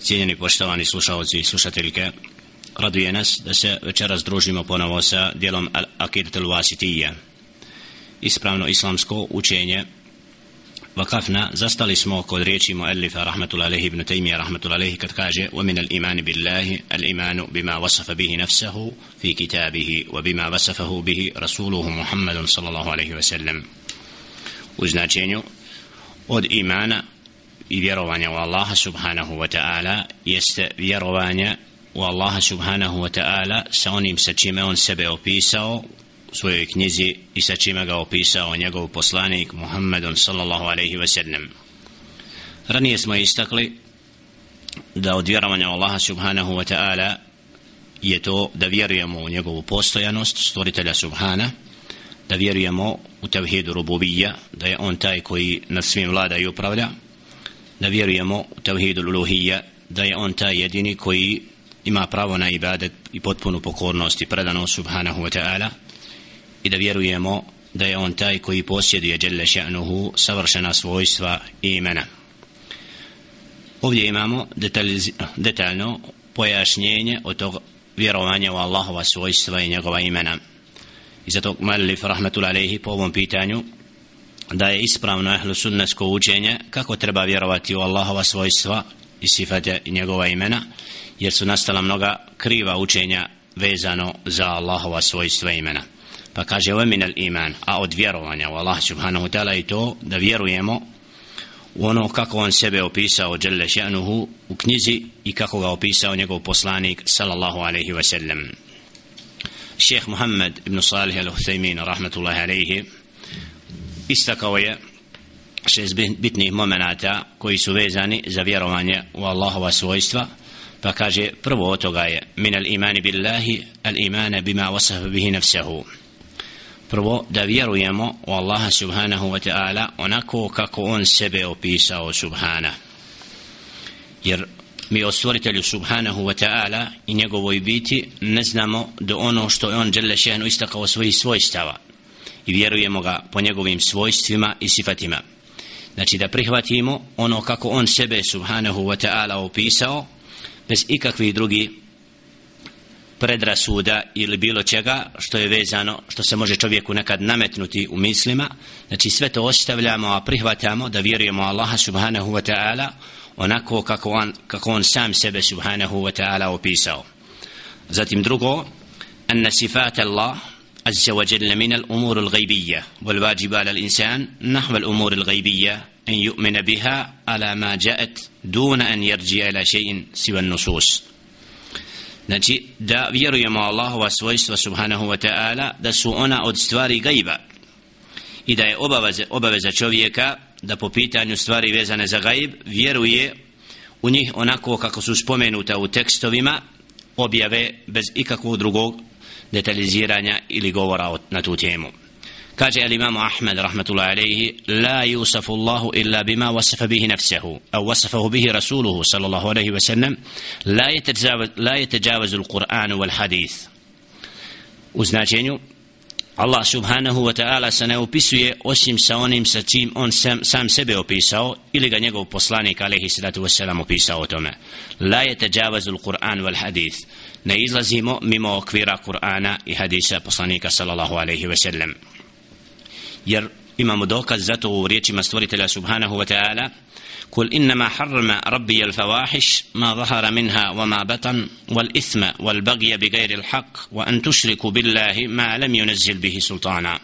cijenjeni poštovani slušalci i slušateljke raduje nas da se večeras družimo ponovo sa dijelom Akidat al-Wasitija ispravno islamsko učenje. Vakafna zastali smo kod riječi muallifa rahmetul alehi ibn Taymiya rahmetul alehi kad kaže wa min al-iman billahi al-imanu bima wasafa bihi nafsuhu fi kitabihi wa bima wasafahu bihi rasuluhu Muhammadun sallallahu alaihi wa sallam. U značenju od imana i vjerovanja u Allaha subhanahu wa ta'ala jeste vjerovanje u Allaha subhanahu wa ta'ala sa onim sa čime on sebe opisao u svojoj knjizi i sa čime ga opisao njegov poslanik Muhammedun sallallahu alaihi wa sallam. Ranije smo istakli da od vjerovanja u Allaha subhanahu wa ta'ala je to da vjerujemo u njegovu postojanost stvoritelja subhana da vjerujemo u tevhidu rububija da je on taj koji nad svim vlada i upravlja da vjerujemo u tevhidu luluhija da je on taj jedini koji ima pravo na ibadet i potpunu pokornost i predanost subhanahu wa ta'ala i da vjerujemo da je on taj koji posjeduje djelle še'nuhu savršena svojstva i imena. Ovdje imamo detaljno pojašnjenje o tog vjerovanja u Allahova svojstva i njegova imena. I zato malif rahmatul alaihi po ovom pitanju da je ispravno ehlu sunnesko učenje kako treba vjerovati u Allahova svojstva i sifate i njegova imena jer su nastala mnoga kriva učenja vezano za Allahova svojstva imena. Pa kaže ovo minel iman a od vjerovanja u Allah subhanahu ta'ala i to da vjerujemo u ono kako on sebe opisao Đelle še'nuhu u knjizi i kako ga opisao njegov poslanik sallallahu alaihi wa sallam. Šeheh Muhammed ibn Salih al-Huthaymin rahmatullahi alaihi istakao je šest bitnih momenata koji su vezani za vjerovanje u Allahova svojstva pa kaže prvo od toga je min al imani billahi al imana bima wasaf bihi nafsahu. Prvo da vjerujemo u Allaha subhanahu wa ta'ala onako kako on sebe opisao subhana. Jer mi o stvoritelju subhanahu wa ta'ala i njegovoj biti ne znamo do ono što je on žele šehnu istakao svojih svojstava i vjerujemo ga po njegovim svojstvima i sifatima znači da prihvatimo ono kako on sebe subhanahu wa ta'ala opisao bez ikakvih drugi predrasuda ili bilo čega što je vezano što se može čovjeku nekad nametnuti u mislima znači sve to ostavljamo a prihvatamo da vjerujemo Allaha subhanahu wa ta'ala onako kako on, kako on sam sebe subhanahu wa ta'ala opisao zatim drugo أن صفات الله عز وجل من الأمور الغيبية والواجب على الإنسان نحو الأمور الغيبية أن يؤمن بها على ما جاءت دون أن يرجع إلى شيء سوى النصوص Znači, da vjerujemo Allahova svojstva subhanahu wa ta'ala da su ona od stvari gajba i da je obaveza, obaveza čovjeka da po pitanju stvari vezane za gajb vjeruje u njih onako kako su spomenuta u tekstovima objave bez ikakvog drugog detaliziranja ili govora na tu temu. Kaže al imam Ahmed rahmatullahi alejhi la yusafu Allah illa bima wasafa bihi nafsuhu aw wasafahu bihi rasuluhu sallallahu alejhi wa sallam la yatajawaz la yatajawaz al-Qur'an wal hadith. U značenju Allah subhanahu wa ta'ala se ne opisuje osim sa onim sa čim on sam, sam sebe opisao ili ga njegov poslanik alaihi salatu wasalam opisao o tome. La je teđavazu l-Qur'an wal hadith. Ne izlazimo mimo okvira Kur'ana i hadisa poslanika sallallahu alaihi wa sallam jer imamo dokaz za to u riječima stvoritelja subhanahu wa ta'ala قل إنما حرم ربي الفواحش ما ظهر منها وما بطن والإثم والبغي بغير الحق وأن تشركوا بالله ما لم ينزل به سلطانا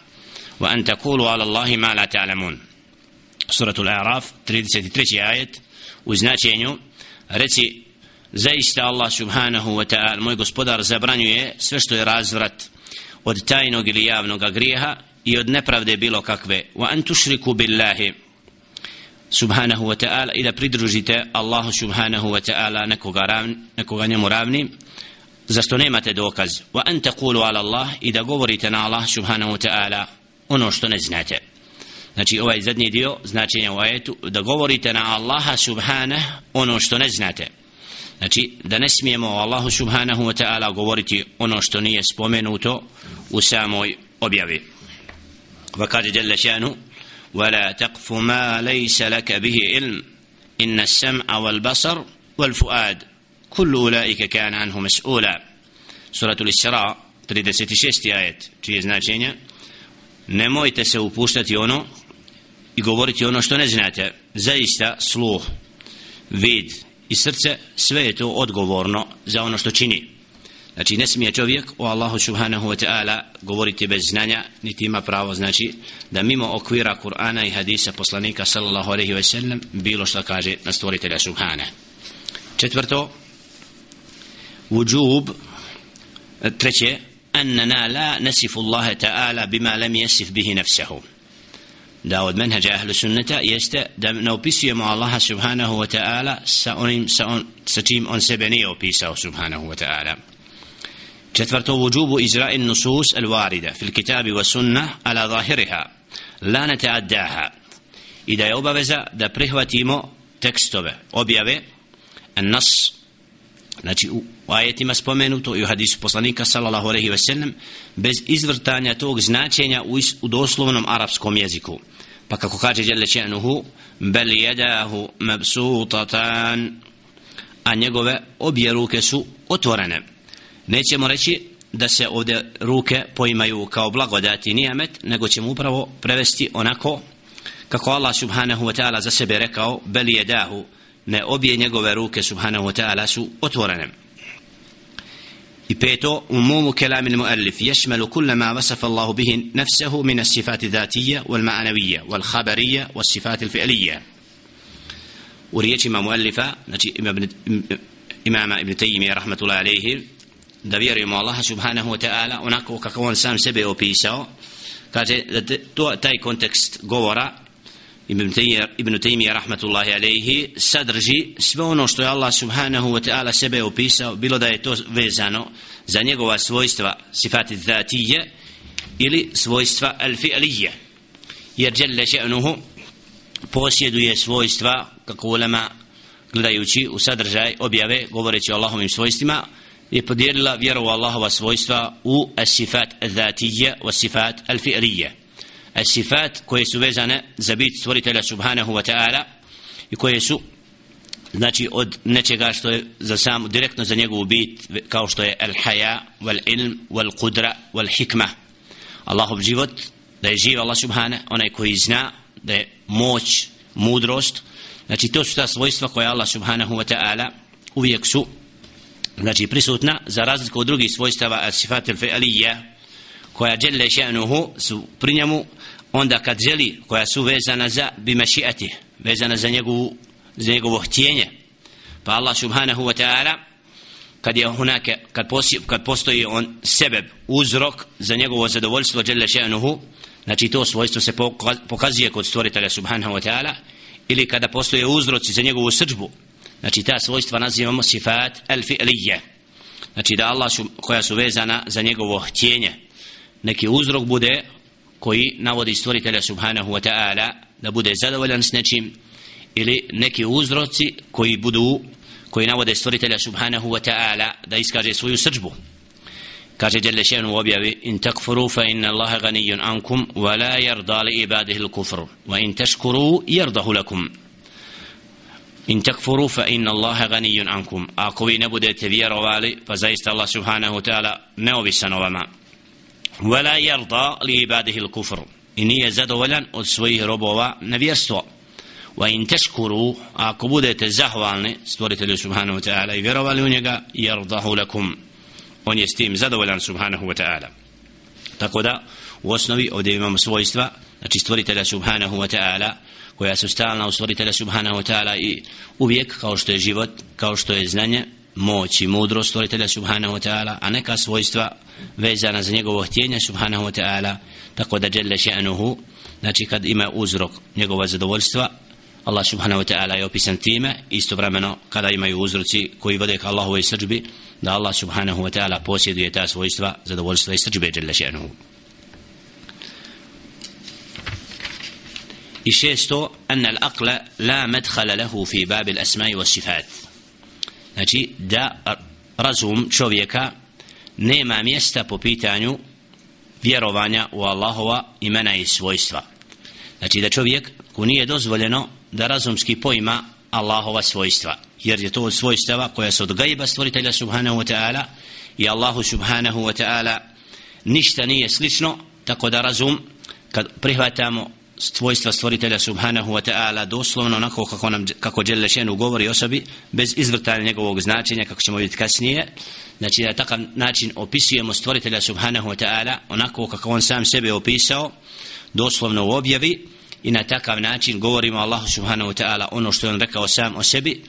وأن تقولوا على الله ما لا تعلمون سورة الأعراف 33 آية وزناتينيو رتي zaista Allah subhanahu wa ta'ala moj gospodar zabranjuje sve što je razvrat od tajnog ili javnog grijeha i od nepravde bilo kakve. Wa an tushriku billahi subhanahu wa ta'ala i da pridružite Allahu subhanahu wa ta'ala nekoga, ravni, nekoga njemu ravni zašto nemate dokaz. Wa an taqulu ala Allah i da govorite na Allah subhanahu wa ta'ala ono što ne znate. Znači ovaj zadnji dio značenja u ajetu da govorite na Allaha subhanahu ono što ne znate znači da ne smijemo o Allahu subhanahu wa ta'ala govoriti ono što nije spomenuto u samoj objavi va kaže jalla šanu ولا تقف ما ليس لك به علم إن السمع والبصر والفؤاد كل أولئك كان عنه مسؤولا سورة الإسراء 36. آيات čije značenje nemojte se upuštati ono i govoriti ono što ne znate zaista sluh vid i srce sve je to odgovorno za ono što čini znači ne smije čovjek o Allahu subhanahu wa ta'ala govoriti bez znanja niti ima pravo znači da mimo okvira Kur'ana i hadisa poslanika sallallahu alaihi wa sallam bilo što kaže na stvoritelja subhana četvrto وجوب treće أننا لا نصف الله تعالى بما لم يصف به نفسه da od menheđa ahlu sunneta jeste da ne opisujemo Allaha subhanahu wa ta'ala sa onim sa, on, sa čim on sebe nije opisao subhanahu wa ta'ala četvrto vujubu izra'in nusus al warida fil kitabi wa sunna ala zahiriha la znači u ajetima spomenuto i u hadisu poslanika sallallahu alejhi ve sellem bez izvrtanja tog značenja u, u doslovnom arapskom jeziku. Pa kako kaže dželle še'nuhu bel yadahu mabsutatan a njegove obje ruke su otvorene. Nećemo reći da se ovdje ruke poimaju kao blagodati nijamet nego ćemo upravo prevesti onako kako Allah subhanahu wa ta'ala za sebe rekao bel yadahu ne obje njegove ruke subhanahu wa ta'ala su otvorene I peto, umumu kelami il-muallif ješmelu kulle ma vasafa Allahu bihi nafsahu min as-sifati dhatiyya wal ma'nawiyya wal khabariyya was sifati al-fi'liyya. U riječima muallifa, znači imama Ibn Taymiyya rahmatullahi alayhi, da vjerujemo Allaha subhanahu wa ta'ala onako kako on sam sebe opisao, kaže da to, taj kontekst govora Ibn Taymiyyah Ibn Taymiyyah rahmetullahi alejhi sadrži sve ono što je Allah subhanahu wa ta'ala sebe opisao bilo da je to vezano za njegova svojstva sifati zatije ili svojstva al-fi'lije. Jer jalla še'nuhu posjeduje svojstva kako ulema gledajući u sadržaj objave govoreći o Allahovim svojstvima je podijelila vjeru u Allahova svojstva u as-sifat zatije wa sifat al-fi'lije sifat koje su vezane za bit stvoritelja subhanahu wa ta'ala i koje su znači od nečega što je za sam direktno za njegovu bit kao što je al haya wal ilm wal qudra wal hikma Allahov život da je živ Allah subhana onaj koji zna da je moć mudrost. Znači to su ta svojstva koje Allah subhanahu wa ta'ala uvijek su znači prisutna za razliku od drugih svojstava al sifat al koja djelle še'nuhu su pri njemu onda kad želi koja su vezana za bimašiati vezana za njegovu za njegovo htjenje. Pa Allah subhanahu wa ta'ala kad je hunake kad, posi, kad postoji on sebeb uzrok za njegovo zadovoljstvo dželle še'nuhu znači to svojstvo se pokazuje kod stvoritelja subhanahu wa ta'ala ili kada postoje uzroci za njegovu srđbu znači ta svojstva nazivamo sifat al-fi'lije znači da Allah su, koja su vezana za njegovo htjenje neki uzrok bude koji navodi stvoritelja subhanahu wa ta'ala da bude zadovoljan s nečim ili neki uzroci koji budu koji navode stvoritelja subhanahu wa ta'ala da iskaže svoju srđbu. Kaže Jelle še'nu u objavi in takfuru fa inna Allaha ganijun ankum wa la yarda li ibadihi l-kufru wa in tashkuru yardahu lakum. In takfuru fa inna Allaha ganijun ankum. Ako vi ne budete vjerovali pa zaista Allah subhanahu wa ta'ala neovisan o vama. ولا يرضى لعباده الكفر إني يزدولا od svojih robova nevjerstvo وإن تشكروا ako budete zahvalni stvoritelju subhanahu wa ta'ala i vjerovali u njega yardahu lakum on je s tim zadovoljan subhanahu wa ta'ala tako da u osnovi ovdje imamo svojstva znači stvoritelja subhanahu wa ta'ala koja su stalna u stvoritelja subhanahu wa ta'ala i uvijek kao što je život kao što je znanje moć i mudrost stvoritelja subhanahu wa ta'ala a neka svojstva vezana za njegovo htjenje subhanahu wa ta'ala. Tako da djelle še'nuhu znači kad ima uzrok njegova zadovoljstva Allah subhanahu wa ta'ala je opisan time istovremeno kada imaju uzroci koji vode ka Allahovoj srđbi da Allah subhanahu wa ta'ala posjeduje ta svojstva zadovoljstva i srđbe jalla še'nuhu. I šesto anna al-aqla la madkhala lahu fi bab al-asma'i wa sifat znači da razum čovjeka nema mjesta po pitanju vjerovanja u Allahova imena i svojstva. Znači da čovjek ko nije dozvoljeno da razumski pojma Allahova svojstva jer je to od svojstava koja su od gajba stvoritelja subhanahu wa ta'ala i Allahu subhanahu wa ta'ala ništa nije slično tako da razum kad prihvatamo svojstva stvoritelja subhanahu wa ta'ala doslovno onako kako nam kako Đelešenu govori osobi bez izvrtanja njegovog značenja kako ćemo vidjeti kasnije. Znači na takav način opisujemo stvoritelja subhanahu wa ta'ala onako kako on sam sebe opisao doslovno u objavi i na takav način govorimo Allahu subhanahu wa ta'ala ono što je on rekao sam o sebi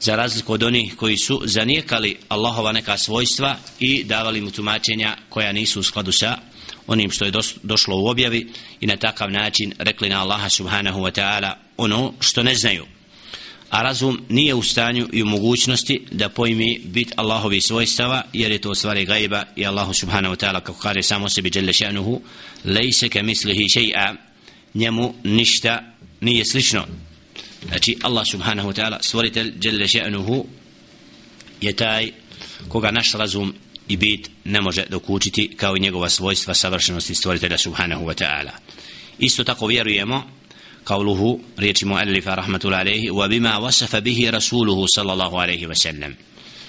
za razliku od onih koji su zanijekali Allahova neka svojstva i davali mu tumačenja koja nisu u skladu sa onim što je došlo u objavi i na takav način rekli na Allaha subhanahu wa ta'ala ono što ne znaju. A razum nije u stanju i u mogućnosti da pojmi bit Allahovi svojstava jer je to stvari gajba i Allahu subhanahu wa ta'ala kako kaže samo sebi jelle še'nuhu lejse ke mislihi še'a njemu ništa nije slično. Znači Allah subhanahu wa ta'ala stvoritelj dželle še'nuhu je taj koga naš razum i bit ne može dokučiti kao i njegova svojstva savršenosti stvoritelja subhanahu wa ta'ala isto tako vjerujemo قوله ريتش مؤلف رحمة الله عليه وبما وصف به رسوله صلى الله عليه وسلم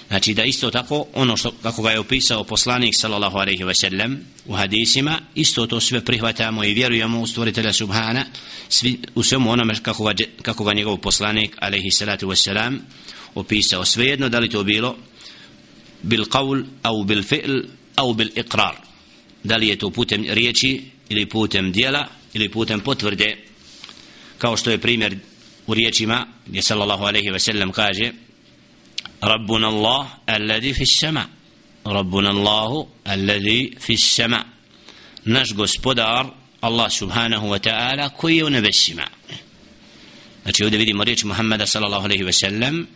Znači da isto tako ono što kako ga je opisao poslanik sallallahu alejhi ve sellem u hadisima isto to sve prihvatamo i vjerujemo u stvoritelja subhana svi u svemu onome kako ga, kako ga njegov poslanik alejhi salatu ve selam opisao svejedno da li to bilo bil qaul au bil fi'l au bil iqrar. Da li je to putem riječi ili putem djela ili putem potvrde? Kao što je primjer u riječima gdje sallallahu alaihi ve sellem kaže Rabbuna Allah alladhi fi sama. Rabbuna Allahu alladhi fi sama. Naš gospodar Allah subhanahu wa ta'ala koji je u nebesima. Znači ovdje vidimo riječ Muhammada sallallahu alaihi ve sellem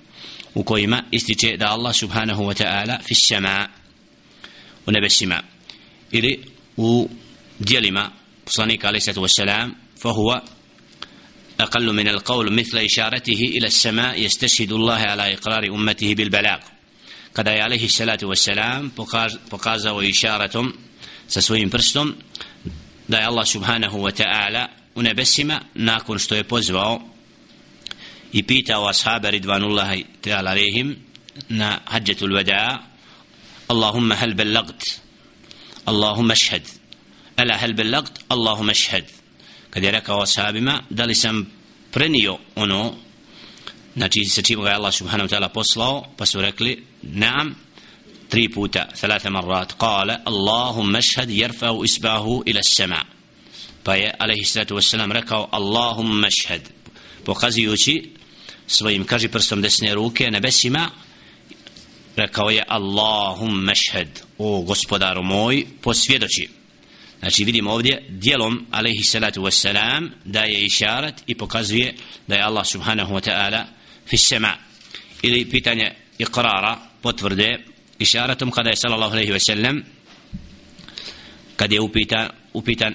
u kojima ističe da Allah subhanahu wa ta'ala fi sama u nebesima ili u dijelima poslanika alaihi sallatu wa sallam fahuwa أقل من القول مثل إشارته إلى السماء يستشهد الله على إقرار أمته بالبلاغ قد عليه الصلاة والسلام pokazao išaratom sa svojim prstom da je Allah subhanahu wa ta'ala u nebesima nakon što je pozvao i pitao ashaba ridvanullahi ta'ala alehim na hađetul vada Allahumma hal bellagt Allahumma šhed ala hal bellagt Allahumma šhed kad je rekao ashabima da li sam prenio ono znači sa čim ga je Allah subhanahu wa ta'ala poslao pa su rekli naam. Tri puta thalatha marrat. Kale Allahumma šhed jerfau isbahu ila sama pa je alaihi sallatu wassalam rekao Allahumma šhed pokazujući svojim kaži prstom desne ruke nebesima rekao je Allahumma šhad o gospodaru moj posvjedoči. Znači vidimo ovdje dijelom alaihi salatu wassalam da je išarat i pokazuje da je Allah subhanahu wa ta'ala fi sema ili pitanje iqrara potvrde išaratom kada je sallallahu alaihi ve sellem kad je upitan, upitan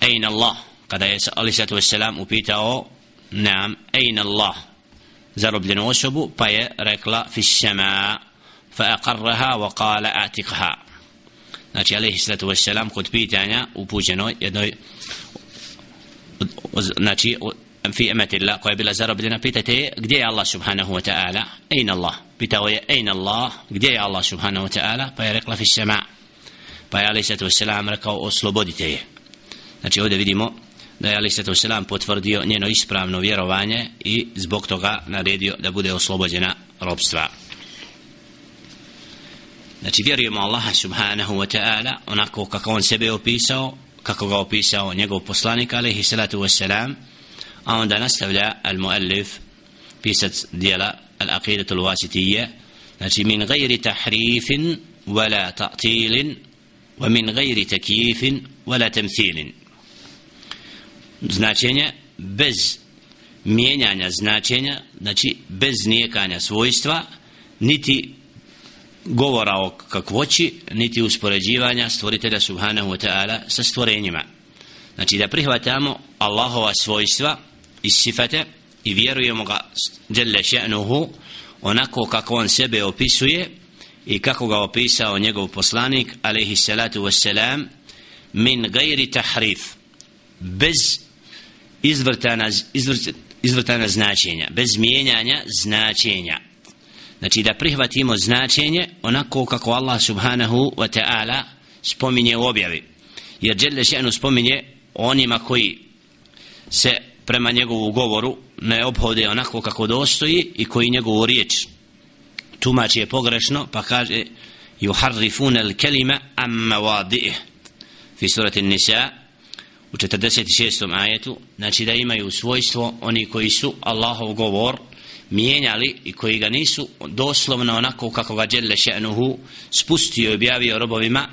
ejna Allah? Kada je alaihi salatu wassalam upitao nam ejna Allah? Zarobljenu osobu pa je rekla fi sema fa aqarraha wa qala atiqha. Znači alaihi sallatu wassalam kod pitanja upućeno jednoj znači fi ematillah koja je bila zarobljena pitate je gdje je Allah subhanahu wa ta'ala? Ejna Allah. Pitao je ejna Allah gdje je Allah subhanahu wa ta'ala? Pa je rekla fi sama pa je alaihi sallatu wassalam rekao oslobodite je. Znači ovdje vidimo da je Ali sallatu wassalam potvrdio njeno ispravno vjerovanje i zbog toga naredio da bude oslobođena robstva znači vjerujemo Allaha subhanahu wa ta'ala onako kako on sebe opisao kako ga opisao njegov poslanik alaihi salatu wa salam a onda nastavlja al muallif pisac dijela al aqidatu al wasitije znači min gajri tahrifin wala ta'tilin wa min gajri takifin wala značenja bez mijenjanja značenja znači bez nijekanja svojstva niti govora o kakvoći niti uspoređivanja stvoritelja subhanahu wa ta'ala sa stvorenjima. Znači da prihvatamo Allahova svojstva i sifate i vjerujemo ga djelle še'nuhu onako kako on sebe opisuje i kako ga opisao njegov poslanik alaihi salatu wassalam min gajri tahrif bez izvrtana, izvrt, izvrtana značenja bez mijenjanja značenja. Znači da prihvatimo značenje onako kako Allah subhanahu wa ta'ala spominje u objavi. Jer Đelle še'nu spominje onima koji se prema njegovu govoru ne obhode onako kako dostoji i koji njegovu riječ tumači je pogrešno pa kaže yuharrifun al kalima am mawadi'ih fi surati nisa u 46. ajetu znači da imaju svojstvo oni koji su Allahov govor mijenjali i koji ga nisu doslovno onako kako ga Đelle še'nuhu spustio i objavio robovima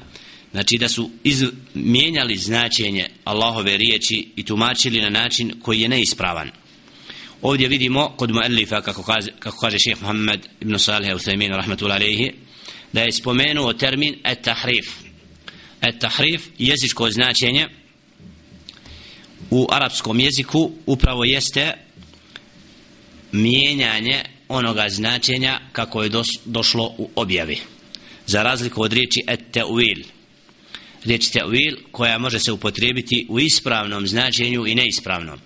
znači da su iz, mijenjali značenje Allahove riječi i tumačili na način koji je neispravan ovdje vidimo kod muellifa kako kaže, kako kaže šeheh Muhammed ibn Salih Uthaymin rahmatullahi alaihi da je spomenuo termin et-tahrif et-tahrif jezičko značenje u arapskom jeziku upravo jeste mijenjanje onoga značenja kako je dos, došlo u objavi. Za razliku od riječi et-ta'wil riječ ta'wil koja može se upotrijebiti u ispravnom značenju i neispravnom.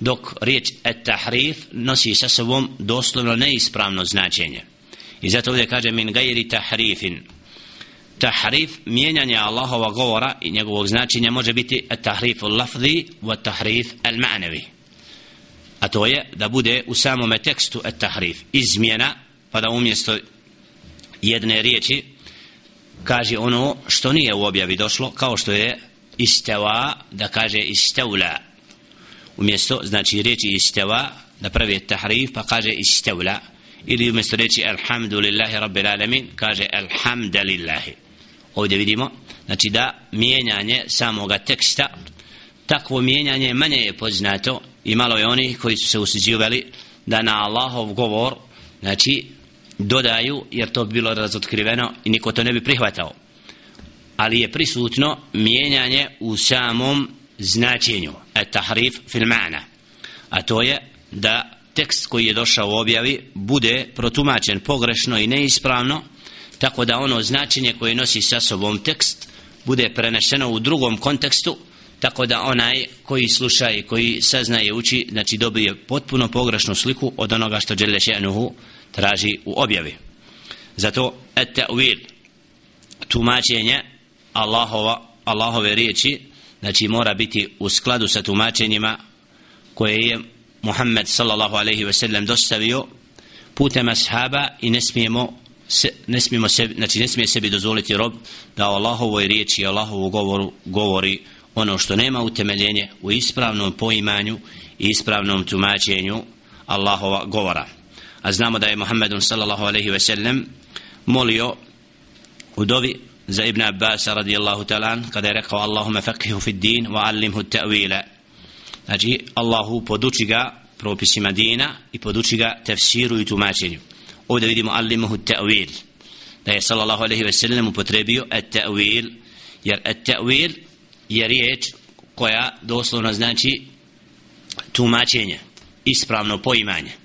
Dok riječ et-tahrif nosi sa sobom doslovno neispravno značenje. I zato ovdje kaže min gajri tahrifin tahrif mijenjanje Allahova govora i njegovog značenja može biti tahrif lafzi wa tahrif al-ma'navi a to je da bude u samome tekstu et-tahrif izmjena pa da umjesto jedne riječi kaže ono što nije u objavi došlo kao što je istava, da kaže istavla. umjesto znači riječi istava, da pravi tahrif pa kaže istavla ili umjesto reći alhamdulillahi rabbil alamin kaže alhamdulillahi ovdje vidimo znači da mijenjanje samoga teksta takvo mijenjanje manje je poznato i malo je oni koji su se usiđivali da na Allahov govor znači dodaju jer to bi bilo razotkriveno i niko to ne bi prihvatao. Ali je prisutno mijenjanje u samom značenju at-tahrif fil ma'na a to je da tekst koji je došao u objavi bude protumačen pogrešno i neispravno tako da ono značenje koje nosi sa sobom tekst bude prenešeno u drugom kontekstu tako da onaj koji sluša i koji saznaje uči znači dobije potpuno pogrešnu sliku od onoga što Đelešenuhu traži u objavi. Zato et ta'wil tumačenje Allahova, Allahove riječi znači mora biti u skladu sa tumačenjima koje je Muhammed sallallahu alaihi ve sellem dostavio putem ashaba i ne smijemo se, ne smijemo sebi, znači ne smije sebi dozvoliti rob da o Allahovoj riječi i Allahovu govoru govori ono što nema utemeljenje u ispravnom poimanju i ispravnom tumačenju Allahova govora. A znamo da je Muhammedun sallallahu alaihi ve sellem molio u dovi za Ibn Abbas radijallahu talan kada je rekao Allahumma faqihu fid din wa allimhu ta'wila znači Allahu poduči ga propisima dina i poduči ga tefsiru i tumačenju. Ovdje vidimo alimuhu ta'wil da je sallallahu alaihi ve sellem upotrebio at ta'wil jer at ta'wil je riječ koja doslovno znači tumačenje ispravno poimanje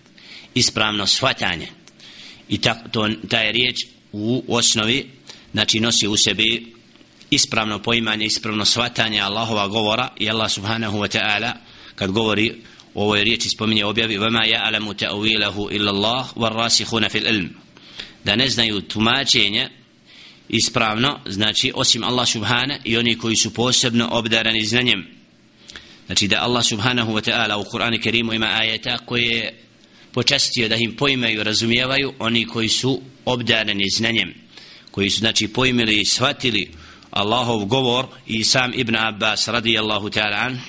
ispravno shvatanje. I ta, to, ta je riječ u osnovi znači nosi u sebi ispravno poimanje, ispravno shvatanje Allahova govora i Allah subhanahu wa ta'ala kad govori o ovoj riječi spominje objavi vama ja alamu ta'uilahu illa Allah var rasihuna fil ilm. Da ne znaju tumačenje ispravno znači osim Allah subhana i oni koji su posebno obdarani znanjem. Znači da Allah subhanahu wa ta'ala u Kur'anu Kerimu ima ajeta koje počastio da im poimaju, razumijevaju oni koji su obdarani znanjem koji su znači poimili i shvatili Allahov govor i sam Ibn Abbas radijallahu ta'ala anhu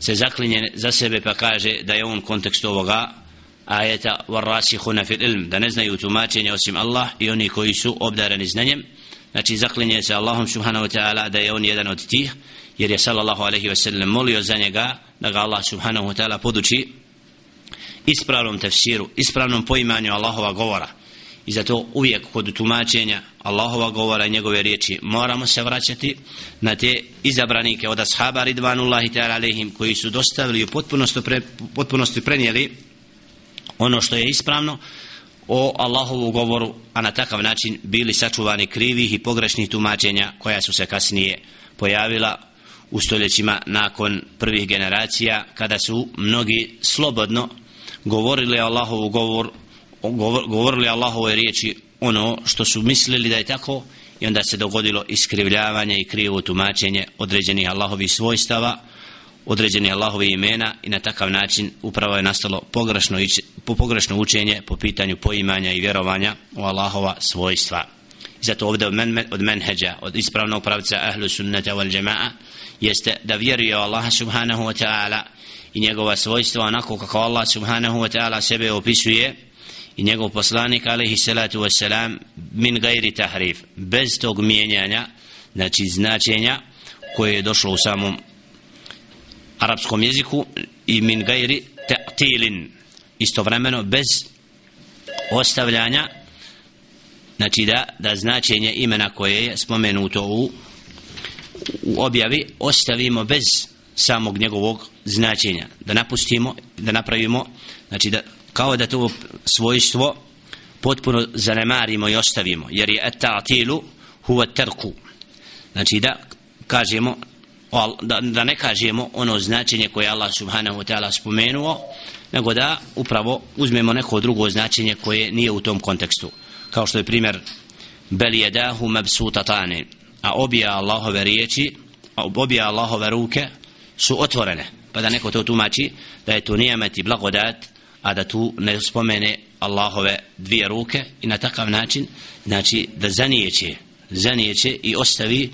se zaklinje za sebe pa kaže da je on kontekst ovoga ajeta warasihuna fil ilm da ne znaju tumačenje osim Allah i oni koji su obdareni znanjem znači zaklinje se Allahom subhanahu wa ta'ala da je on jedan od tih jer je sallallahu alaihi wa sallam molio za njega da ga Allah subhanahu wa ta'ala poduči ispravnom tefsiru, ispravnom poimanju Allahova govora. I zato uvijek kod tumačenja Allahova govora i njegove riječi moramo se vraćati na te izabranike od ashaba ridvanullahi ta'ala alehim koji su dostavili i u potpunosti, pre, potpunosti prenijeli ono što je ispravno o Allahovu govoru, a na takav način bili sačuvani krivih i pogrešnih tumačenja koja su se kasnije pojavila u stoljećima nakon prvih generacija kada su mnogi slobodno govorili Allahovu govor, govor govorili Allahove riječi ono što su mislili da je tako i onda se dogodilo iskrivljavanje i krivo tumačenje određenih Allahovih svojstava određenih Allahovih imena i na takav način upravo je nastalo pogrešno, po pogrešno učenje po pitanju poimanja i vjerovanja u Allahova svojstva. I zato ovdje od, men, od menheđa, od ispravnog pravca ahlu sunnata wal jama'a jeste da vjeruje Allaha subhanahu wa ta'ala i njegova svojstva onako kako Allah subhanahu wa ta'ala sebe opisuje i njegov poslanik alaihi salatu wasalam min gajri tahrif. Bez tog mijenjanja znači značenja koje je došlo u samom arapskom jeziku i min gajri ta'tilin. Istovremeno bez ostavljanja znači da, da značenje imena koje je spomenuto u, u objavi ostavimo bez samog njegovog značenja. Da napustimo, da napravimo znači da kao da to svojstvo potpuno zanemarimo i ostavimo jer je ta'tilu huwa tarku. Znači da kažemo da, da ne kažemo ono značenje koje Allah subhanahu wa ta'ala spomenuo nego da upravo uzmemo neko drugo značenje koje nije u tom kontekstu. Kao što je primjer bel jedahu mabsutatani a obje Allahove riječi a obje Allahove ruke su otvorene. Pa da neko to tumači da je to nijemet i blagodat a da tu ne spomene Allahove dvije ruke i na takav način znači da zanijeće zanijeće i ostavi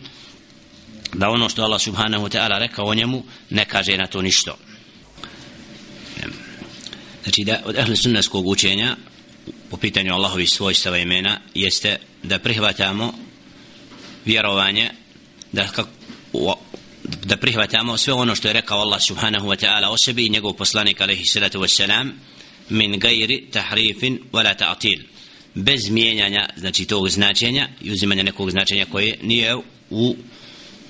da ono što Allah subhanahu wa ta'ala rekao o njemu ne kaže na to ništo znači da od ahli sunneskog učenja po pitanju Allahovi svojstava imena jeste da prihvatamo vjerovanje da kako da prihvatamo sve ono što je rekao Allah subhanahu wa ta'ala o sebi i njegov poslanik alaihi salatu wa salam min gajri tahrifin wala ta'til. Bez mijenjanja znači tog značenja i uzimanja nekog značenja koje nije u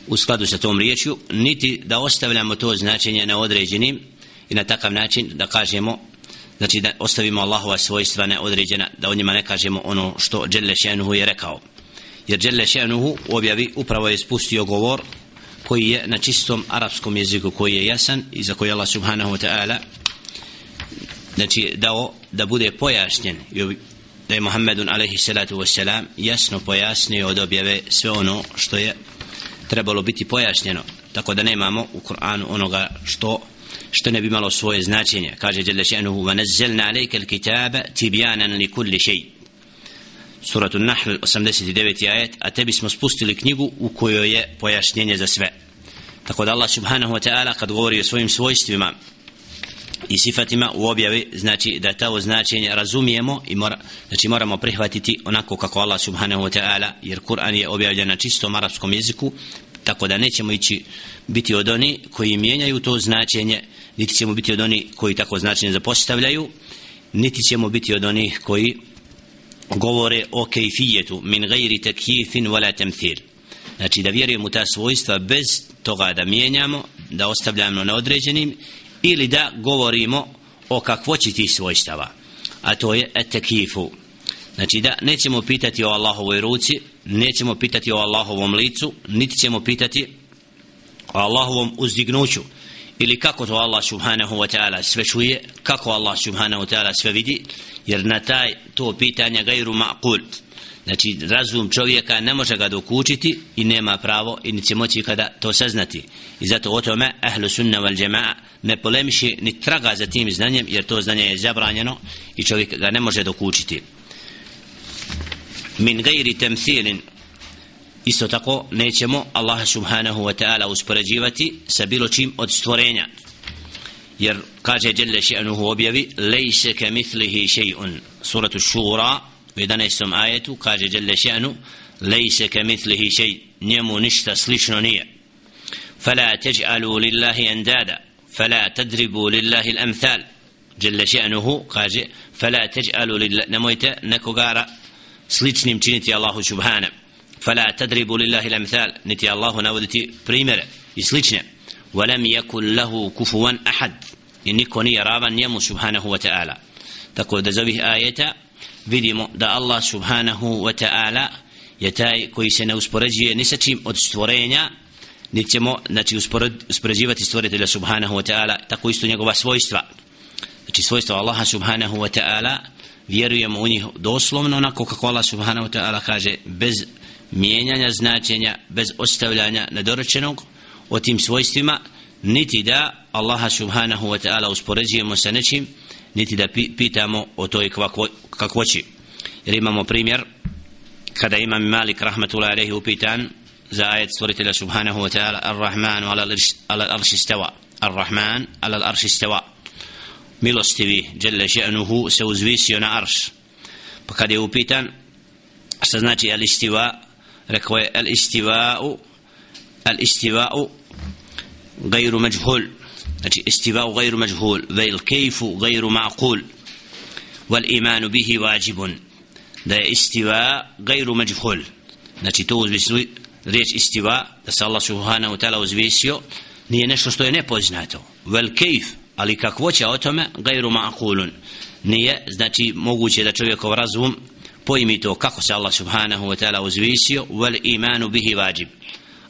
u skladu sa tom riječju niti da ostavljamo to značenje na određenim i na takav način da kažemo znači da ostavimo Allahova svojstva neodređena da o njima ne kažemo ono što Đelle Šenuhu je rekao. Jer Đelle Šenuhu u objavi upravo je spustio govor koji je na čistom arapskom jeziku koji je jasan i za koji Allah subhanahu wa ta'ala znači dao da bude pojašnjen da je Muhammedun alaihi salatu wasalam jasno pojasnio od objave sve ono što je trebalo biti pojašnjeno. Tako da nemamo u Kur'anu onoga što što ne bi malo svoje značenje. Kaže Jelle še'nuhu wa nazzalna alejka al-kitaba tibyanan li kulli shay. Suratu Nahl 89. ajet a tebi smo spustili knjigu u kojoj je pojašnjenje za sve. Tako da Allah subhanahu wa ta'ala kad govori o svojim svojstvima i sifatima u objavi znači da to značenje razumijemo i mora, znači moramo prihvatiti onako kako Allah subhanahu wa ta'ala jer Kur'an je objavljen na čistom arapskom jeziku tako da nećemo ići biti od oni koji mijenjaju to značenje niti ćemo biti od oni koji tako značenje zapostavljaju niti ćemo biti od onih koji govore o kejfijetu min gajri tekifin wala temthil. Znači da vjerujemo ta svojstva bez toga da mijenjamo da ostavljamo na određenim ili da govorimo o kakvoći tih svojstava a to je etekifu. Znači da nećemo pitati o Allahovoj ruci nećemo pitati o Allahovom licu niti ćemo pitati o Allahovom uzdignuću ili kako to Allah subhanahu wa ta'ala sve čuje kako Allah subhanahu wa ta'ala sve vidi jer na taj to pitanje gajru ma'kul znači razum čovjeka ne može ga dokučiti i nema pravo i neće moći kada to saznati. I zato o tome ahlu sunna wal jama'a ne polemiši ni traga za tim znanjem jer to znanje je zabranjeno i čovjek ga ne može dokučiti min gajri temthilin isto tako nećemo Allah subhanahu wa ta'ala uspoređivati sa bilo čim od stvorenja jer kaže Jelle še'nuhu objavi lejse ke mithlihi še'un suratu šura u 11. ajetu kaže Jelle še'nu lejse ke mithlihi še'un njemu ništa slično nije فلا تجعلوا لله اندادا فلا تضربوا لله الامثال جل شأنه قال فلا تجعلوا لله نمويت نكوغارا sličnim činiti Allahu subhana fala tadribu lillahi lamthal niti Allahu navoditi primere i slične ولم يكن له كفوا أحد i niko nije ravan njemu subhanahu wa ta'ala tako da za ovih ajeta vidimo da Allah subhanahu wa ta'ala je taj koji se ne uspoređuje ni sa čim od stvorenja niti ćemo znači, uspoređivati stvoritelja subhanahu wa ta'ala tako isto njegova svojstva. Znači svojstva Allaha subhanahu wa ta'ala vjerujemo u njih doslovno onako kako Allah subhanahu wa ta'ala kaže bez mijenjanja značenja bez ostavljanja nedorečenog o tim svojstvima niti da Allaha subhanahu wa ta'ala uspoređujemo sa nečim niti da pitamo o toj kakvoći. Jer imamo primjer kada imam Malik rahmatullahi alaihi upitan زاية صورة الله سبحانه وتعالى الرحمن على الأرش استوى. الرحمن على الأرش استوى. ملستوي جل شأنه سوزويسي على أرش فقد يوبيتان سنأتي الاستواء ركوى الاستواء الاستواء غير مجهول. استواء غير مجهول بل كيف غير معقول. والإيمان به واجب. ده استواء غير مجهول. نتي توز riječ istiva da se Allah subhanahu ta'ala uzvisio nije nešto što je nepoznato. Vel kejf ali kakvo će o tome gajru ma'akulun. nije znači moguće da čovjekov razum pojmi to kako se Allah subhanahu wa ta'ala uzvisio vel imanu bihi vađib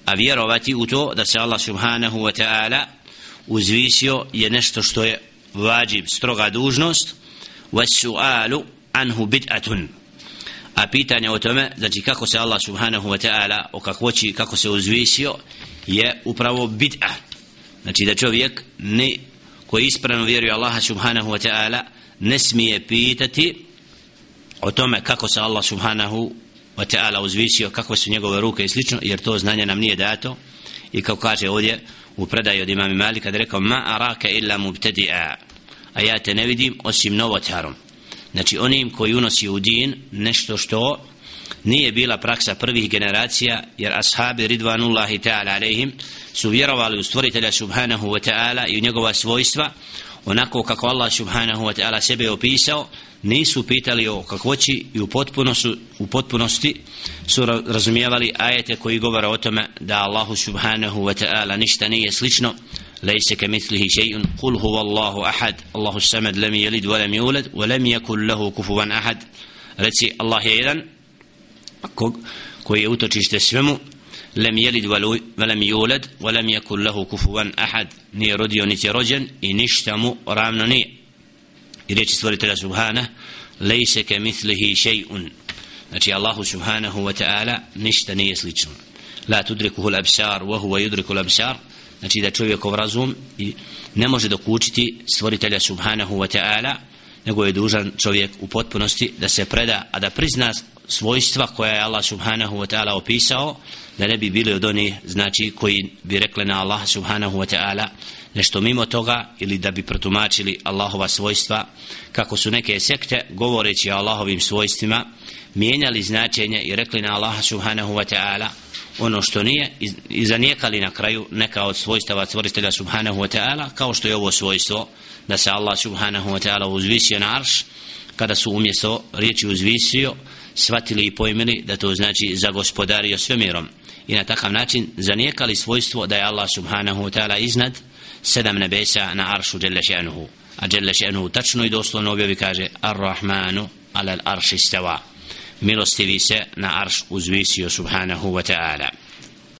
a vjerovati u to da se Allah subhanahu wa ta'ala uzvisio je nešto što je vađib stroga dužnost vas su'alu anhu bid'atun a pitanje o tome znači kako se Allah subhanahu wa ta'ala o kakvoći kako se uzvisio je upravo bid'a. Znači da čovjek ne koji ispravno vjeruje Allaha subhanahu wa ta'ala ne smije pitati o tome kako se Allah subhanahu wa ta'ala uzvisio kako su njegove ruke i slično jer to znanje nam nije dato. I kao kaže ovdje u predaju od imami Malika da rekao ma araka illa mubtadi'a. A ja te ne vidim osim novotarom znači onim koji unosi u din nešto što nije bila praksa prvih generacija jer ashabi ridvanullahi ta'ala alaihim su vjerovali u stvoritelja subhanahu wa ta'ala i u njegova svojstva onako kako Allah subhanahu wa ta'ala sebe opisao nisu pitali o kakvoći i u, potpunosti, u potpunosti su razumijevali ajete koji govore o tome da Allahu subhanahu wa ta'ala ništa nije slično ليس كمثله شيء قل هو الله أحد الله السمد لم يلد ولم يولد ولم يكن له كفوا أحد رتي الله يدن koji je utočište svemu lem jelid velem juled velem jekul lehu kufuvan ahad nije rodio niti je rođen i ništa mu ravno nije i reči stvoritelja subhana lejse ke mislihi še'un znači Allahu subhanahu wa ta'ala ništa nije slično la tudrikuhu l'absar wa huwa yudriku l'absar znači da čovjekov razum i ne može dokučiti stvoritelja subhanahu wa ta'ala nego je dužan čovjek u potpunosti da se preda a da prizna svojstva koja je Allah subhanahu wa ta'ala opisao da ne bi bili od onih znači koji bi rekli na Allah subhanahu wa ta'ala nešto mimo toga ili da bi protumačili Allahova svojstva kako su neke sekte govoreći o Allahovim svojstvima mijenjali značenje i rekli na Allah subhanahu wa ta'ala ono što nije i zanijekali na kraju neka od svojstava stvoritelja subhanahu wa ta'ala kao što je ovo svojstvo da se Allah subhanahu wa ta'ala uzvisio na arš kada su umjesto riječi uzvisio shvatili i pojmili da to znači zagospodario svemirom. I na takav način zanijekali svojstvo da je Allah subhanahu wa ta'ala iznad sedam nebesa na aršu djelle še'nuhu. A djelle še'nuhu tačno i doslovno objavi kaže ar-Rahmanu alal arši stava milostivi se na arš uzvisio subhanahu wa ta'ala.